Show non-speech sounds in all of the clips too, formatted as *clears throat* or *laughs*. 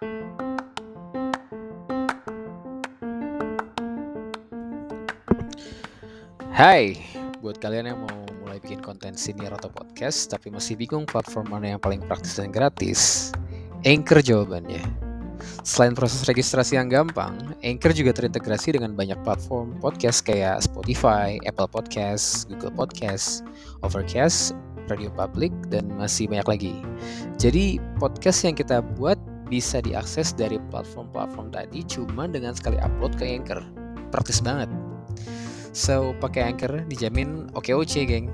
Hai, buat kalian yang mau mulai bikin konten senior atau podcast tapi masih bingung platform mana yang paling praktis dan gratis, Anchor jawabannya. Selain proses registrasi yang gampang, Anchor juga terintegrasi dengan banyak platform podcast kayak Spotify, Apple Podcast, Google Podcast, Overcast, Radio Public, dan masih banyak lagi. Jadi, podcast yang kita buat bisa diakses dari platform-platform tadi cuma dengan sekali upload ke Anchor. Praktis banget. So, pakai Anchor dijamin oke-oke, geng.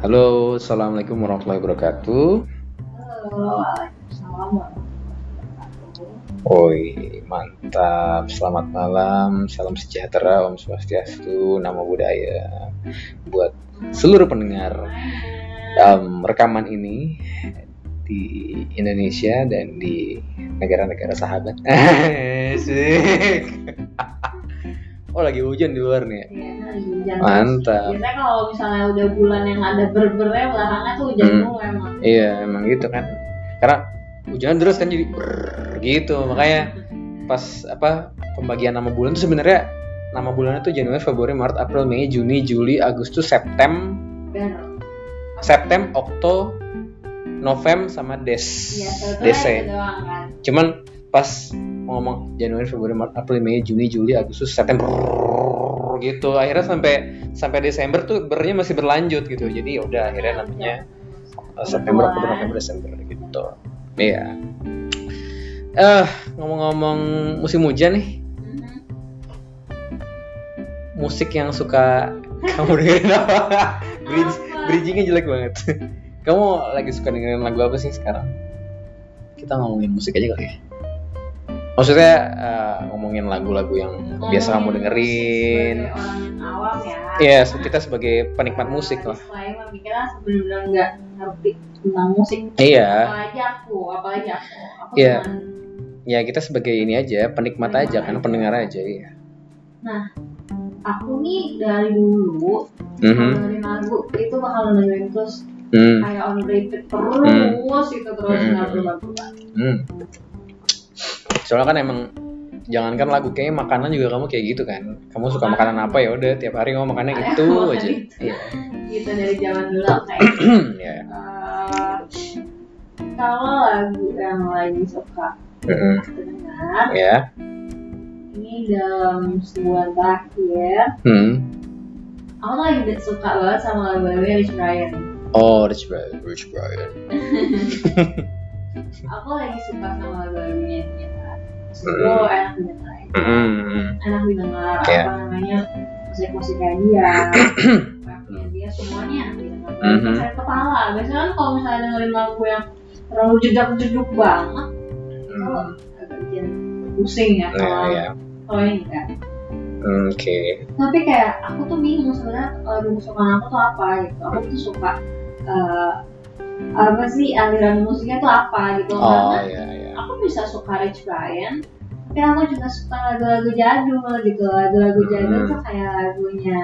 Halo, Assalamualaikum warahmatullahi wabarakatuh. Halo, Waalaikumsalam warahmatullahi Oi, mantap. Selamat malam, salam sejahtera, Om Swastiastu, Namo Buddhaya. Buat seluruh pendengar um, rekaman ini di Indonesia dan di negara-negara sahabat. *laughs* *laughs* Oh, lagi hujan di luar nih. ya? Iya, hujan. Mantap. Biasanya kalau misalnya udah bulan yang ada berbernya belakangnya tuh hujan Hmm. mulu emang. Iya, emang gitu kan. Karena hujan terus kan jadi brrrr gitu. Makanya pas apa pembagian nama bulan tuh sebenarnya nama bulannya tuh Januari, Februari, Maret, April, Mei, Juni, Juli, Agustus, Septem, Dan Septem, Okto, Novem sama Des. ya itu doang kan. Cuman pas ngomong Januari, Februari, Maret, April, Mei, Juni, Juli, Agustus, September gitu. Akhirnya sampai sampai Desember tuh bernya masih berlanjut gitu. Jadi ya udah akhirnya namanya uh, September, Oktober, November, Desember gitu. Iya. Eh, ngomong-ngomong musim hujan nih, Mhm. musik yang suka kamu dengerin apa? *laughs* Bridge, bridgingnya jelek banget. *laughs* kamu lagi suka dengerin lagu apa sih sekarang? Kita ngomongin musik aja kali ya. Maksudnya eh, ngomongin lagu-lagu yang biasa kamu Ngomongin dengerin. awam ya. Iya, kita sebagai penikmat musik lah. Sebenarnya nggak ngerti tentang musik. Iya, Apalagi aku, apalagi aku. Aku Iya. cuman- ya kita sebagai ini aja, penikmat aja, kan pendengar aja ya. aku nih dari dulu Mhm. kalau dengerin lagu itu bakal dengerin terus Hmm. kayak on repeat terus itu terus Hmm. nggak berubah-ubah. Hmm. Soalnya kan emang jangankan lagu kayaknya makanan juga kamu kayak gitu kan. Kamu suka makanan apa ya udah tiap hari kamu makannya Ada itu makan aja. itu. Iya. Gitu dari zaman dulu kayak *clears throat* Ya. eh, kalau lagu yang lagi suka Mm-mm. dengar Ya. ini dalam sebulan terakhir Hmm. aku tuh lagi suka banget sama lagu-lagunya Rich Brian Oh, Rich Brian, Rich Brian. *laughs* aku lagi suka sama lagu-lagunya dia Hmm. itu enak didengar Mm-mm. enak didengar Iya. apa namanya musik-musiknya dia rapnya dia semuanya enak didengar Mhm. saya kepala biasanya kan kalau misalnya dengerin lagu yang terlalu jedak-jeduk banget agak bikin pusing ya Nah, kalau ya. kalau ini enggak Oke. tapi kayak aku tuh bingung sebenarnya lagu kesukaan aku tuh apa gitu aku tuh suka eh, apa sih aliran musiknya tuh apa gitu Oh, karena ya, ya. aku bisa suka Rich Brian tapi aku juga suka lagu-lagu jadul gitu lagu-lagu jadul Hmm. tuh kayak lagunya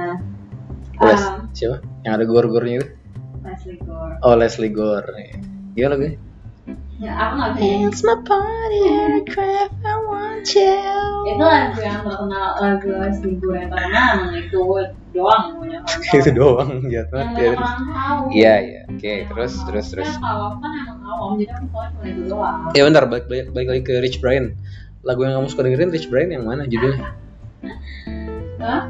Les, um, siapa? Yang ada gor-gornya itu? Leslie Gore Oh, Leslie Gore. Iya lagunya. Ya aku nggak bisa. It's my party aircraft, I want you. itu lagu yang terkenal lagu yang terkenal emang itu doang yang punya *laughs* itu doang yang ya. orang tahu Iya, iya. Oke, Yang terus terus terus. Kalau kan emang awam jadi aku tahu cuma itu doang Ya bentar, balik, balik, balik lagi ke Rich Brian. Lagu yang kamu suka dengerin Rich Brian yang mana judulnya? Hah?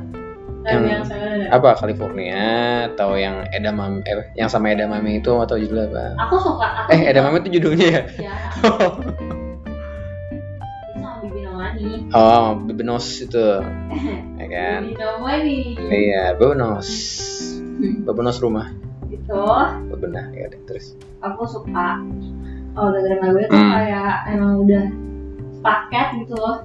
Yang- ada Apa California atau yang Edamame eh yang sama Edamame itu atau judulnya apa? aku suka aku Eh suka- Edamame itu judulnya ya? ya *laughs* itu Nomani oh, Bebenos itu, *laughs* ya kan? Iya, Bebenos. Bebenos rumah, itu bebenah ya udah terus. aku suka kalau dengerin lagunya tuh Hmm. kayak emang udah paket gitu loh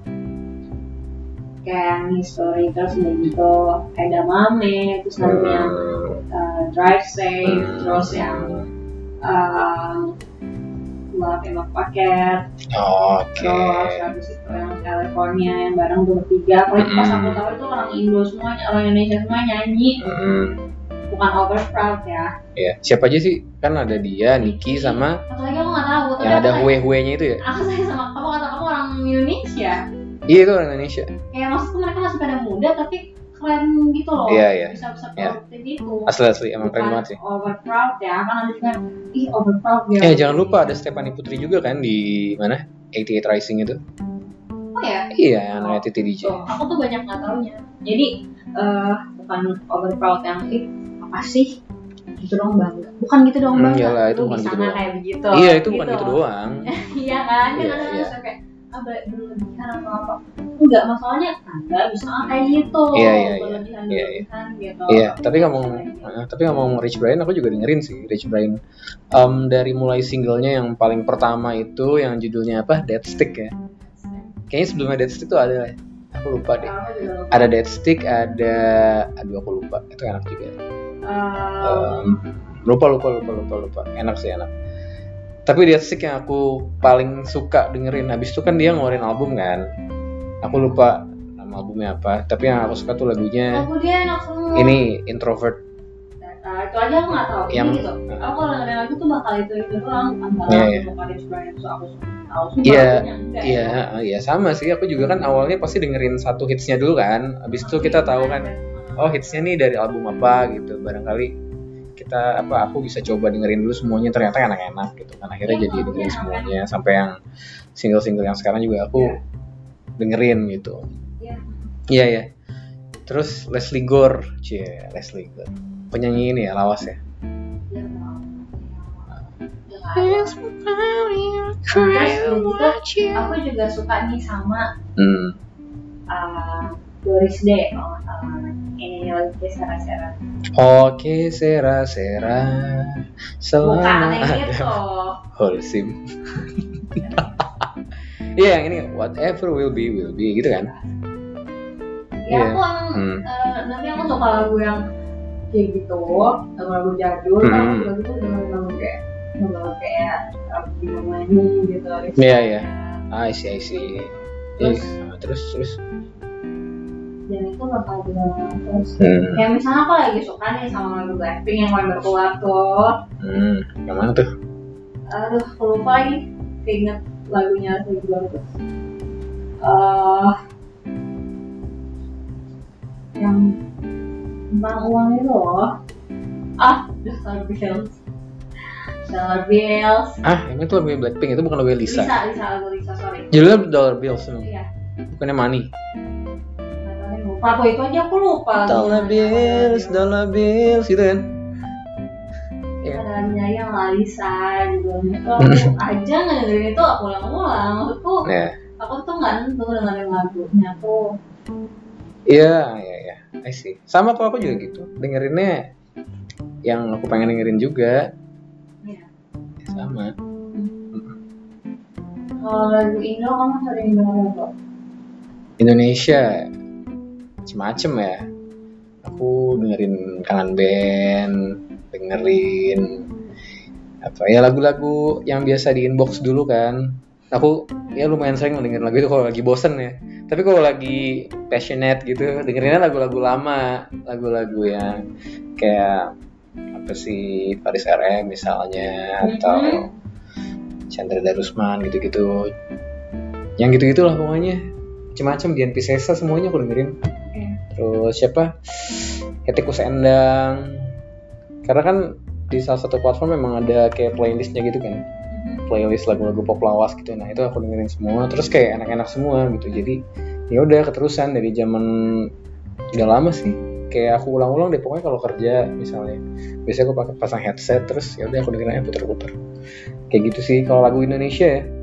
kayak yang history terus udah gitu ada mame terus yang Hmm. uh, drive safe Hmm. terus yang um, dua tembak paket Oke. terus habis itu yang California yang bareng tuh bertiga kalau pas Mm-mm. aku tahu itu orang Indo semuanya orang Indonesia semua nyanyi Hmm, bukan overproud ya ya siapa aja sih kan ada dia Niki sama atau lagi aku nggak tahu yang ada sayang- hue huenya itu ya aku sayang sama kamu kata kamu orang Indonesia iya itu orang Indonesia. Kayak maksudku mereka masih pada muda tapi keren gitu loh. Iya, iya. bisa bisa Iya. produktif gitu. Asli asli. Emang keren banget sih. overproud ya. Kan ada juga ih overproud ya. Eh jangan lupa ada Stephanie Putri juga kan di mana? 88 Rising itu. Oh ya? Iya anak TT DJ aku tuh banyak nggak taunya. Jadi eh bukan overproud yang ih apa sih? Gitu dong bangga bukan gitu dong Hmm, bangga iyalah, itu bukan gitu doang. kayak begitu. Iya itu bukan gitu. doang. *laughs* Iya kan? Kan Iya, ada iya. kayak ber- berlebihan atau apa enggak masalahnya anda bisa kayak gitu Iya, iya, iya. berlebihan Iya, iya. berlebihan gitu Iya, tapi ngomong eh, tapi ngomong Rich Brian aku juga dengerin sih Rich Brian. Em, dari mulai singlenya yang paling pertama itu yang judulnya apa? Dead Stick ya. Kayaknya sebelumnya Dead Stick tuh ada aku lupa deh. Ada Dead Stick, ada aduh aku lupa. Itu enak juga. Um, lupa lupa lupa lupa lupa. Enak sih enak. Tapi Dead Stick yang aku paling suka dengerin habis itu kan dia ngeluarin album kan. Aku lupa nama albumnya apa, tapi yang aku suka tuh lagunya lagu dia enak semua ini Introvert Nah, itu aja aku nggak tahu Yang- Ini gitu aku kalau dengerin lagu tuh bakal itu itu doang bakal Iya, yeah, iya. aku Iya. Iya, iya sama sih. Aku juga kan awalnya pasti dengerin satu hitsnya dulu kan. Habis itu kita tahu kan, oh hitsnya nih dari album apa gitu. Barangkali kita apa aku bisa coba dengerin dulu semuanya ternyata enak-enak gitu kan. Akhirnya Iya, jadi dengerin iya, semuanya sampai yang single-single yang sekarang juga aku Iya. dengerin gitu. Iya. Iya ya. Terus Leslie Gore, cie Leslie Gore. Penyanyi ini ya lawas ya. Iya. Iya, Terus gitu, aku juga suka nih sama Hmm. uh, Doris Day kalau nggak salah ini lagi sera-sera Oke, Sera Sera. bukan Selama yang ada gitu *laughs* Holsim. *laughs* Iya yang ini whatever will be will be gitu kan. ya Iya. aku emang Hmm. eh, nanti aku suka lagu yang kayak gitu lagu-lagu jadul Hmm. kan aku lagu tuh lagu kayak lagu kayak Abdi Mamani gitu Iya, iya. I see I see. Terus? Terus terus. Dan itu bakal juga terus Hmm. kayak misalnya aku lagi suka nih sama lagu Blackpink yang baru keluar tuh Hmm. Yang mana tuh? aduh aku lupa lagi keinget lagunya lagu baru tuh Eh, yang tentang uang itu loh ah Dollar Bills Dollar Bills Ah, yang itu lagu Blackpink itu bukan lagu Lisa. Lisa Lisa lagu Lisa sorry Judulnya Dollar Bills iya Bukannya Money. Tuh itu aja aku lupa Dollar Bills, gitu kan. Iya. ada nyanyi yang Lalisa itu *laughs* aku aja ngedengerin itu aku ulang-ulang maksudku Ya. aku tuh nggak nentu dengerin lagunya tuh Iya, iya, iya. I see. Sama kok aku juga gitu. Dengerinnya yang aku pengen dengerin juga. Iya. Sama. kalau lagu Indo kamu sering denger apa Indonesia macem-macem ya. Aku dengerin kangen band dengerin apa ya lagu-lagu yang biasa di inbox dulu kan. Aku ya lumayan sering dengerin lagu itu kalau lagi bosen ya. Tapi kalau lagi passionate gitu dengerinnya lagu-lagu lama lagu-lagu yang kayak apa sih Paris RM misalnya atau Chandra Darusman gitu-gitu. Yang gitu-gitu lah pokoknya macam-macam Dian Piscesa semuanya aku dengerin. Terus siapa? Etikus Endang. Karena kan di salah satu platform memang ada kayak playlistnya gitu kan. Playlist lagu-lagu pop lawas gitu. Nah itu aku dengerin semua. Terus kayak enak-enak semua gitu. Jadi ya udah keterusan dari zaman udah lama sih. Kayak aku ulang-ulang deh pokoknya kalau kerja misalnya. Biasanya aku pakai pasang headset terus ya udah aku dengerin aja puter-puter. Kayak gitu sih kalau lagu Indonesia ya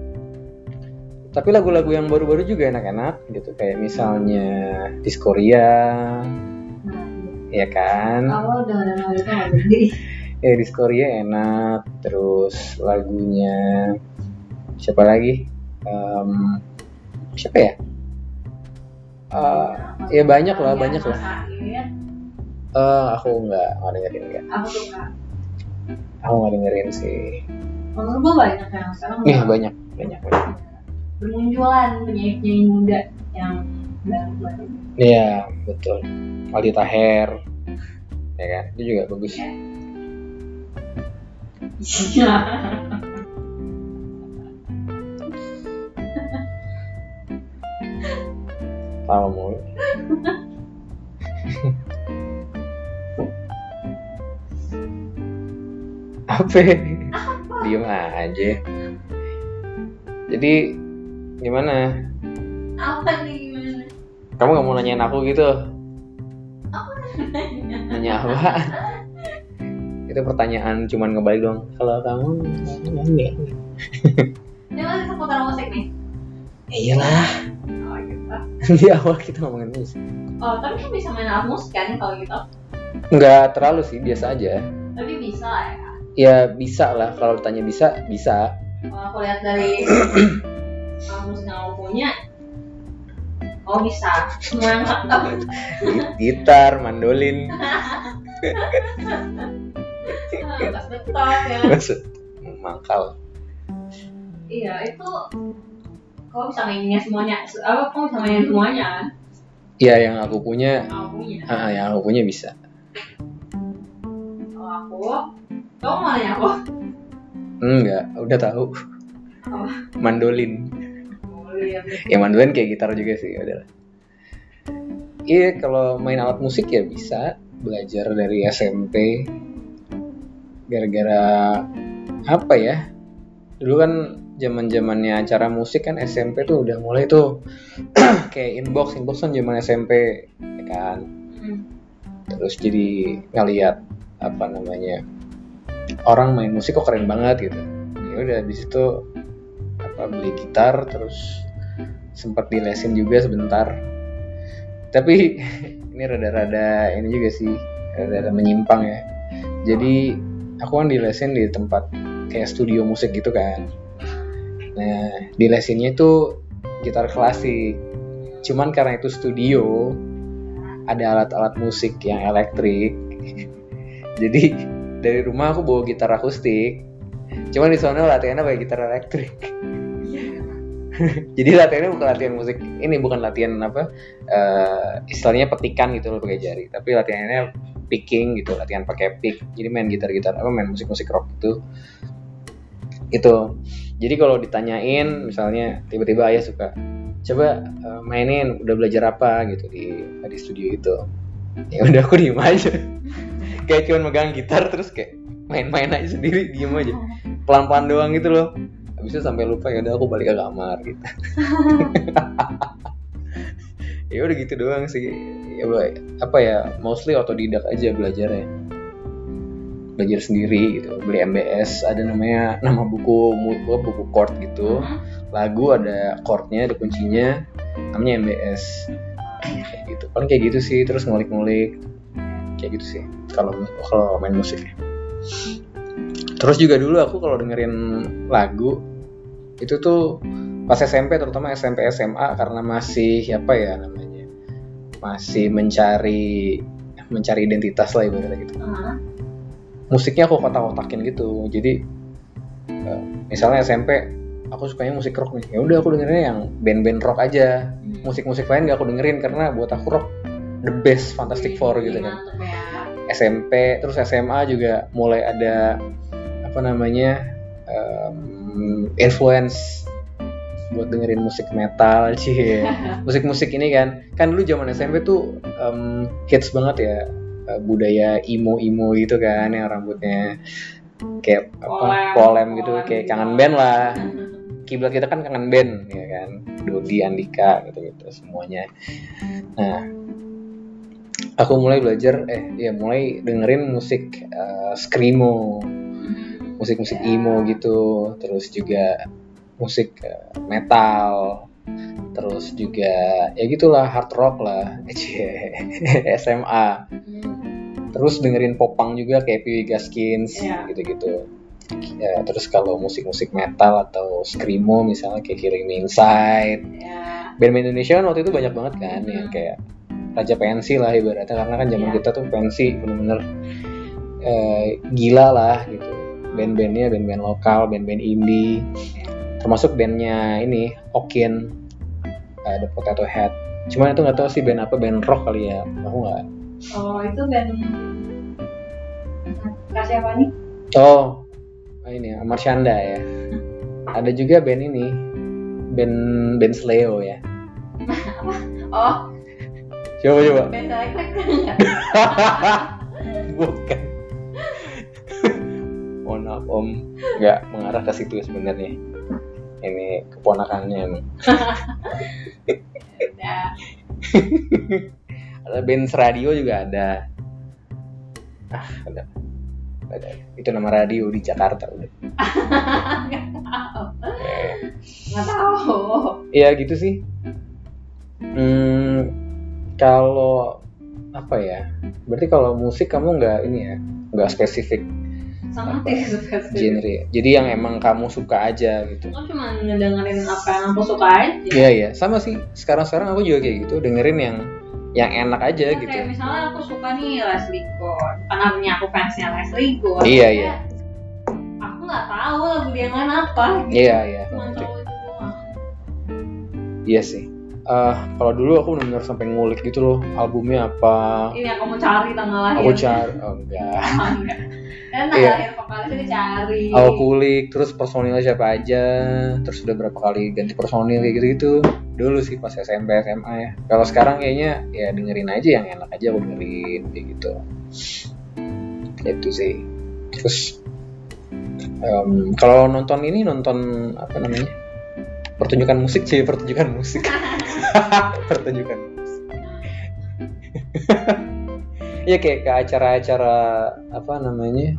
tapi lagu-lagu yang baru-baru juga enak-enak gitu. Kayak misalnya Diskoria nah, ya kan? aku dengerin lagu itu nggak jadi *laughs* ya Diskoria enak. Terus lagunya siapa lagi? Em, siapa ya? Eh, ya banyak lah banyak lah. Eh, aku nggak nggak dengerin nggak. Aku suka. Aku nggak dengerin sih. Menurut banyak yang sekarang Iya banyak banyak banyak bermunculan penyanyi-penyanyi muda yang baru-baru Iya, betul. Aldi Taher. Ya kan? Itu juga bagus. ya iya Tahu mulu. Apa? Diem aja. Jadi gimana? apa nih gimana Kamu nggak mau nanyain aku gitu? aku nanya Nanya apa? Itu pertanyaan cuman ngebalik dong. Kalau kamu ini masih seputar musik nih Iyalah. oh gitu Di awal kita ngomongin musik. oh tapi kan bisa main alat musik kan kalau gitu Nggak terlalu sih, biasa aja. tapi bisa ya Ya bisa lah. Kalau ditanya bisa, bisa. kalau aku lihat dari *coughs* musik yang aku punya oh bisa semua yang lengkap Gitar, mandolin, bass betok ya maksud mangkal. iya itu kau bisa mainnya semuanya apa kau bisa mainin semuanya kan Iya, yang aku punya, yang aku punya ah, yang aku punya bisa. kalau aku kau mau nanya aku Enggak, udah tahu. Apa? Mandolin. Iya, Ya mandolin kayak gitar juga sih, udah. Iya, kalau main alat musik ya bisa belajar dari SMP. Gara-gara apa ya? Dulu kan zaman zamannya acara musik kan SMP tuh udah mulai tuh *clears throat* kayak inbox inbox kan zaman SMP ya kan Hmm. terus jadi ngeliat apa namanya orang main musik kok keren banget gitu ya udah di situ apa beli gitar terus sempat dilesin juga sebentar. Tapi *laughs* ini rada-rada ini juga sih rada-rada menyimpang ya. Jadi aku kan dilesin di tempat kayak studio musik gitu kan. Nah dilesinnya itu gitar klasik. Cuman karena itu studio ada alat-alat musik yang elektrik. *laughs* Jadi dari rumah aku bawa gitar akustik. Cuman di sana latihannya pakai gitar elektrik *laughs* *laughs* jadi latihannya bukan latihan musik ini bukan latihan apa eh, istilahnya petikan gitu loh pakai jari. Tapi latihannya picking gitu latihan pakai pick. Jadi main gitar-gitar apa main musik-musik rock itu itu. Jadi kalau ditanyain misalnya tiba-tiba ayah suka coba eh, mainin udah belajar apa? Gitu di di studio itu. Ya udah aku diem aja. *laughs* Kayak cuman megang gitar terus kayak main-main aja sendiri diem aja. *laughs* Pelan-pelan doang gitu loh habis itu sampai lupa ya udah aku balik ke kamar gitu. *laughs* Ya udah gitu doang sih. Ya apa ya mostly otodidak aja belajarnya belajar sendiri gitu. Beli MBS ada namanya nama buku buku chord gitu. Hmm. lagu ada chordnya ada kuncinya namanya MBS kayak gitu. Kan kayak gitu sih terus ngulik-ngulik. Kayak gitu sih kalau kalau main musik terus juga dulu aku kalau dengerin lagu itu tuh pas SMP terutama SMP SMA karena masih apa ya namanya masih mencari mencari identitas lah ibaratnya gitu. Ah, musiknya aku kotak-kotakin gitu. Jadi eh, misalnya SMP aku sukanya musik rock nih. Ya udah aku dengerinnya yang band-band rock aja. Hmm. musik-musik lain gak aku dengerin karena buat aku rock the best Fantastic Four gitu kan. Mantep ya. SMP terus SMA juga mulai ada apa namanya em, influence buat dengerin musik metal *laughs* sih musik-musik ini kan kan dulu zaman SMP tuh em, hits banget ya eh, budaya emo emo gitu kan yang rambutnya kayak apa Polem, polem gitu polem kayak gitu. kangen band lah *laughs* kiblat kita kan kangen band ya kan Dodi Andika gitu gitu semuanya nah aku mulai belajar eh ya mulai dengerin musik eh, screamo. Musik-musik emo gitu terus juga musik eh, metal terus juga ya gitulah hard rock lah. *laughs* SMA Hmm. terus dengerin popang juga kayak Pee Wee Gaskins Iya. gitu-gitu ya terus kalau musik-musik metal atau screamo misalnya kayak Killing Me Inside Ya. band-band Indonesia kan waktu itu banyak banget kan Hmm. yang kayak Raja Pensi lah ibaratnya karena kan zaman Iya. kita tuh pensi bener-bener eh, gila lah gitu band-bandnya band-band lokal band-band indie. Termasuk bandnya ini Okin ada Potato Head. Cuman itu nggak tahu sih band apa band rock kali ya. Aku nggak? Oh itu band kasih apa nih? oh ini ya Marshanda ya. Ada juga band ini band band Sleo ya. *laughs* Oh. Coba coba. Band selek *laughs* bukan maaf om nggak mengarah ke situ sebenarnya ini keponakannya. Ya. *laughs* ada band radio juga ada ah ada ada itu nama radio di Jakarta udah Nggak tahu. Nggak tahu. ya gitu sih hmm, kalau apa ya berarti kalau musik kamu nggak ini ya nggak spesifik Spesifik. *laughs* genre jadi yang emang kamu suka aja gitu Aku cuma ngedengerin apa yang aku suka aja. Iya iya sama sih sekarang sekarang aku juga kayak gitu dengerin yang yang enak aja Ya, gitu Kayak misalnya aku suka nih Leslie Gore. Karena punya aku fansnya Leslie Gore. Iya, Ya, iya. Aku nggak tahu lagu dia yang lain apa. Gitu. iya iya Cuma tahu itu doang. iya sih Eh kalau dulu aku benar-benar sampai ngulik gitu loh albumnya apa. Ini yang kamu cari tanggal lahir. aku cari oh enggak. *laughs* Oh, enggak. Dan tanggal Iya. lahir vokalisnya dicari. aku kulik terus personilnya siapa aja. Terus udah berapa kali ganti personil kayak gitu gitu dulu sih pas SMP SMA ya. Kalau sekarang kayaknya ya dengerin aja yang enak aja aku dengerin kayak gitu. Itu sih. Terus em, kalau nonton ini nonton apa namanya? Pertunjukan musik sih pertunjukan musik *laughs* *laughs* pertunjukan Iya kayak ke acara-acara apa namanya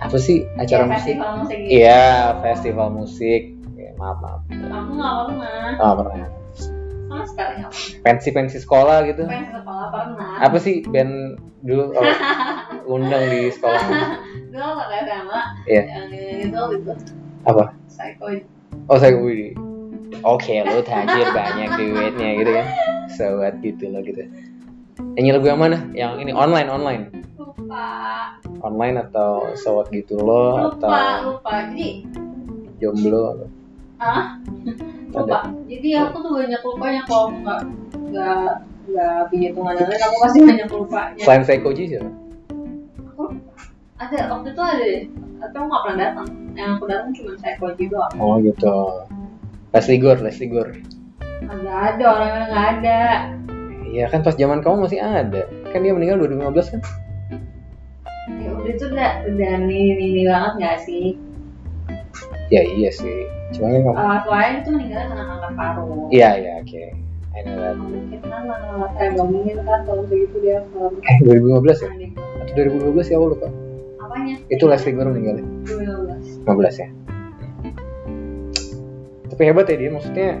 apa sih acara Iya, musik festival musik gitu. Iya, festival musik. Ya, maaf, maaf. Aku nggak pernah. Oh, pernah. Sama sekali nggak pernah. Pensi-pensi sekolah gitu. Fans sekolah pernah. Apa sih band dulu oh, undang di sekolah? *laughs* Dulu waktu SMA. Iya. Yang itu itu. Apa? Psycho. Oh, Widi. Oke, lu tajir banyak duitnya gitu kan. Sobat gitu loh gitu. Nyanyi lagu yang mana? Yang ini online, online. Lupa. Online atau sewot gitu loh Lupa, atau lupa. Jadi jomblo ah lupa. Jadi aku tuh banyak lupanya kalau nggak nggak nggak begitu ngedengerin aku pasti banyak lupanya. selain Seikoji siapa? Aku ada waktu itu ada. Tapi aku nggak pernah datang. Yang aku datang cuma saya koji doang. Oh gitu. Leslie Gore, Leslie Gore. Nggak ada orang-orang nggak ada. Iya kan pas zaman kamu masih ada. Kan dia meninggal 2015 kan? Ya udah itu udah udah nih nih banget nggak sih? Ya iya sih. Cuma kan kamu Uh, Tuain itu meninggalnya karena kanker paru. Iya iya oke. I know that. Kan eh nggak mungkin kan tahun segitu dia kalau Eh 2015 ya? meninggal. Atau 2012 ya aku lupa. Apanya? Itu Leslie Gore meninggal ya? 2012. 15 ya. Tapi hebat ya dia maksudnya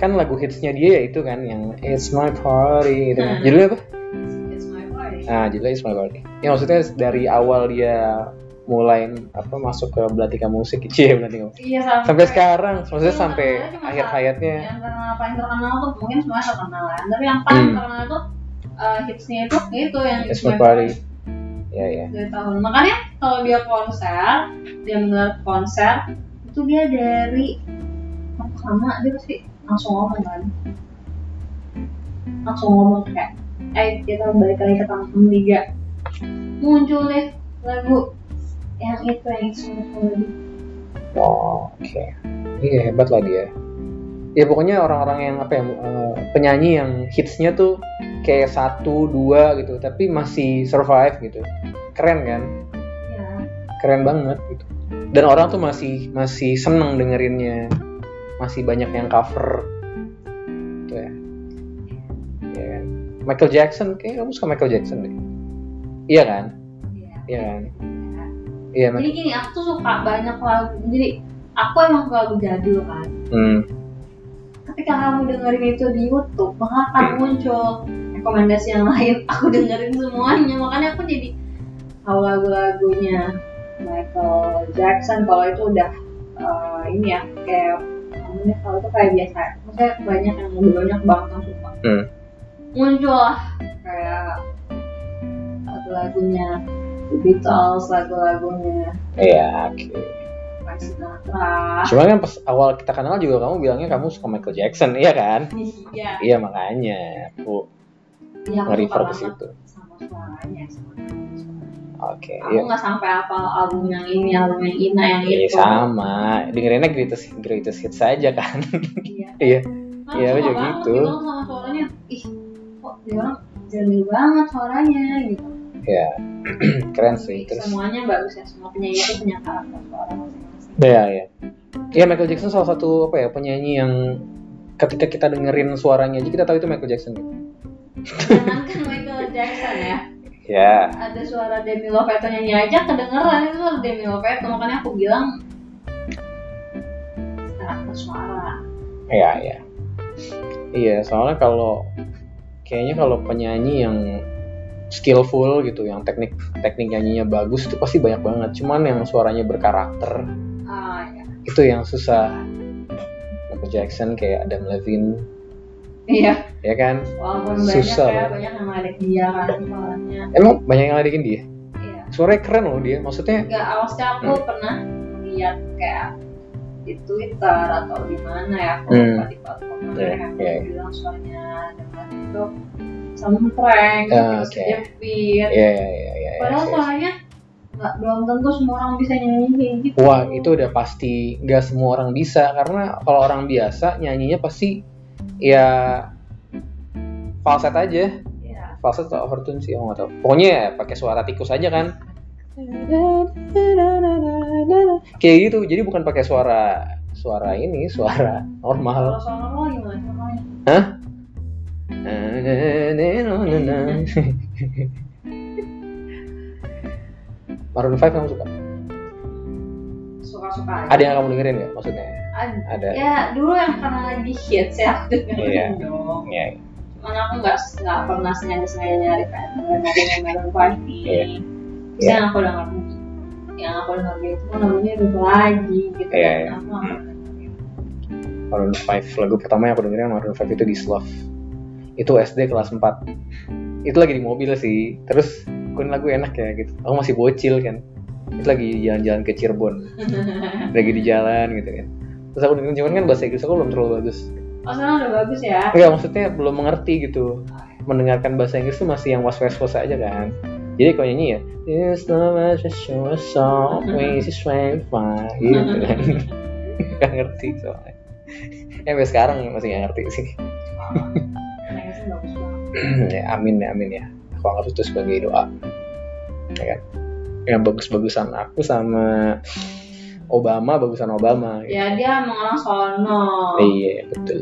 kan lagu hitsnya dia ya itu kan yang It's My Party itu kan. Hmm. Judulnya apa? It's my party. Nah judulnya It's My Party. Ya maksudnya dari awal dia mulai apa masuk ke Belatika Musik, cie Belatika Musik. Iya sampai, Sampai sekarang, maksudnya Iya, sampai akhir hayatnya. Yang terkenal paling terkenal tuh mungkin semuanya terkenal kan. Tapi yang paling Hmm. terkenal tuh uh, hitsnya itu itu yang It's My Party. Ya ya. dari tahun. Makanya kalau dia konser, dia menggelar konser itu dia dari pertama dia pasti langsung ngomong kan, langsung ngomong kayak, eh kita balik lagi ke tahun liga, muncul deh lagu yang itu yang lagi. Oh, oke. Iya hebat lah dia. Ya pokoknya orang-orang yang apa ya eh, penyanyi yang hitsnya tuh kayak satu dua gitu, tapi masih survive gitu. Keren kan? Ya, Keren banget gitu. Dan orang tuh masih masih seneng dengerinnya. Masih banyak yang cover. Gitu ya. Iya kan? Michael Jackson, kayak kamu suka Michael Jackson deh. Iya kan? iya. Iya kan? Iya, Jadi gini, aku tuh suka banyak lagu. Jadi aku emang suka lagu jadul kan. Hmm. Ketika kamu dengerin itu di YouTube, maka akan muncul rekomendasi yang lain. *laughs* Aku dengerin semuanya, makanya aku jadi tahu lagu-lagunya Michael Jackson. Kalau itu udah eh, ini ya kayak namanya kalau itu kayak biasa. Maksudnya banyak yang udah banyak banget yang suka. Hmm. Muncul lah kayak lagu-lagunya Beatles, lagu-lagunya Iya, oke. Sinatra Cuman kan pas awal kita kenal juga kamu bilangnya kamu suka Michael Jackson, iya kan? iya Iya makanya aku iya aku nge-refer suka ke situ. sama suaranya sama suaranya. Oke, aku iya. nggak sampai hafal album yang ini album yang Ina yang Iya itu sama, dengerinnya greatest greatest hits saja kan. iya *laughs* Iya. Nah, Iya, juga gitu. sama suaranya ih kok dia orang jernih banget suaranya gitu Iya. *clears throat* Keren sih. Terus semuanya bagus ya semua penyanyi itu punya karakter suara masing-masing Iya, iya. Iya Michael Jackson salah satu apa ya penyanyi yang ketika kita dengerin suaranya aja kita tahu itu Michael Jackson. gitu. jangankan Michael Jackson ya Ya. ada suara Demi Lovato nyanyi aja kedengeran itu suara Demi Lovato makanya aku bilang suara Iya, iya. Iya, soalnya kalau kayaknya kalau penyanyi yang skillful gitu, yang teknik teknik nyanyinya bagus itu pasti banyak banget. Cuman yang suaranya berkarakter ah ya itu yang susah. Michael Jackson kayak Adam Levine, iya ya kan? walaupun banyak Susah ya banget. banyak yang ada dia kan suaranya Emang banyak yang ledekin dia. iya Suaranya keren loh dia. Maksudnya Enggak, awalnya aku Hmm. pernah lihat kayak di Twitter atau di mana ya aku Hmm. lupa di platform mana Iya, yang iya. bilang suaranya dengan itu sempreng terus oke. jepit ya ya ya ya. padahal ya, ya. suaranya nggak belum tentu semua orang bisa nyanyi kayak gitu Wah itu udah pasti nggak semua orang bisa karena kalau orang biasa nyanyinya pasti ya falset aja ya falset atau overtune sih aku nggak tahu pokoknya ya pakai suara tikus aja kan kayak gitu jadi bukan pakai suara suara ini suara kalau normal suara lo gimana suaranya Hah? Maroon 5 kamu suka? suka-suka Ada yang kamu dengerin nggak maksudnya? Ada ya dulu yang karena lagi hits ya aku dengerin Iya. dong Iya. Cuman aku nggak nggak pernah sengaja sengaja nyari kan nyari yang Five ini. Iya. Terus yang aku denger yang aku denger itu kan namanya udah lagi gitu. Iya, iya. Aku pernah dengerin. Maroon 5 lagu pertama yang aku dengerin Maroon 5 itu This Love itu SD kelas 4 itu lagi di mobil sih terus kun lagu enak ya gitu aku masih bocil kan itu lagi jalan-jalan ke Cirebon *laughs* lagi di jalan gitu kan terus aku dengerin cuman kan bahasa Inggris aku belum terlalu bagus. Oh sekarang udah bagus ya. enggak maksudnya belum mengerti gitu. Mendengarkan bahasa Inggris tuh masih yang was was was aja kan. Jadi kalau nyanyi ya It's not much a show song we is fine. Gitu kan. *laughs* Nggak ngerti soalnya. Ya sampai sekarang masih nggak ngerti sih. *laughs* Ya amin ya amin ya. Aku anggap itu sebagai doa. Ya kan? Yang bagus-bagusan aku sama Obama bagusan Obama gitu. Ya dia emang orang sono. iya betul.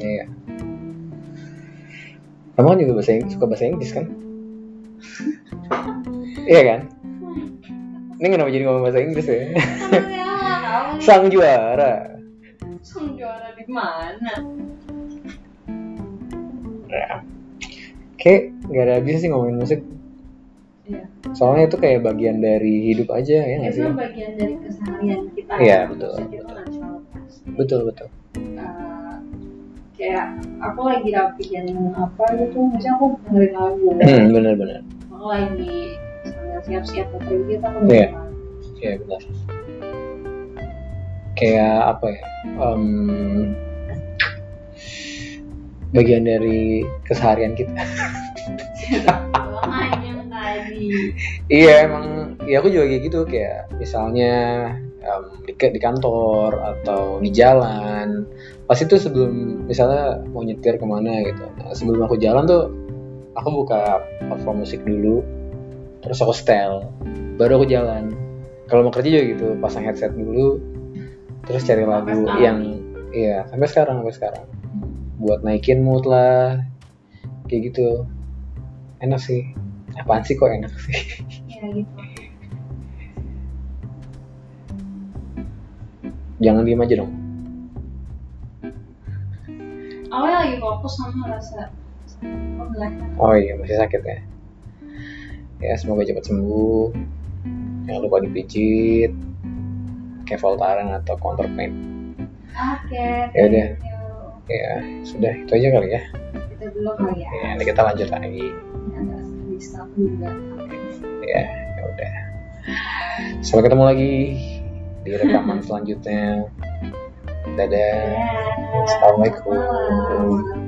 Iya. Kamu kan juga bahasa Inggris suka bahasa Inggris kan? *laughs* Iya kan? Ini kenapa jadi ngomong bahasa Inggris ya? Sang juara. Sang juara di mana? ya kayak nggak ada habisnya sih ngomongin musik Iya. soalnya itu kayak bagian dari hidup aja ya nggak sih Itu bagian dari keseharian kita. Iya, ya. betul, Kita betul. betul betul Eh, kayak aku lagi rapiin apa gitu, misalnya aku dengerin lagu. hmm, *clears throat* bener bener Aku lagi siap-siap ke pergi gitu aku Iya. lagu. Iya benar. Kayak apa ya? em, bagian dari keseharian kita. *laughs* Iya emang, ya aku juga kayak gitu kayak misalnya em, di, di kantor atau di jalan. Pas itu sebelum misalnya mau nyetir ke mana gitu. Nah, sebelum aku jalan tuh aku buka platform musik dulu, terus aku setel, baru aku jalan. Kalau mau kerja juga gitu, pasang headset dulu, terus cari lagu sekarang yang iya sampai sekarang sampai sekarang buat naikin mood lah kayak gitu enak sih apaan sih kok enak sih Ya gitu. jangan diem aja dong Awalnya lagi fokus sama rasa oh, oh iya masih sakit ya ya semoga cepat sembuh jangan lupa dipijit kayak Voltaren atau Counterpain Oke. Ya udah. ya sudah itu aja kali ya Kita dulu kali ya. ya nanti kita lanjut lagi Ini staff juga. ya ya udah Sampai ketemu lagi di rekaman *laughs* selanjutnya. Dadah. Assalamualaikum.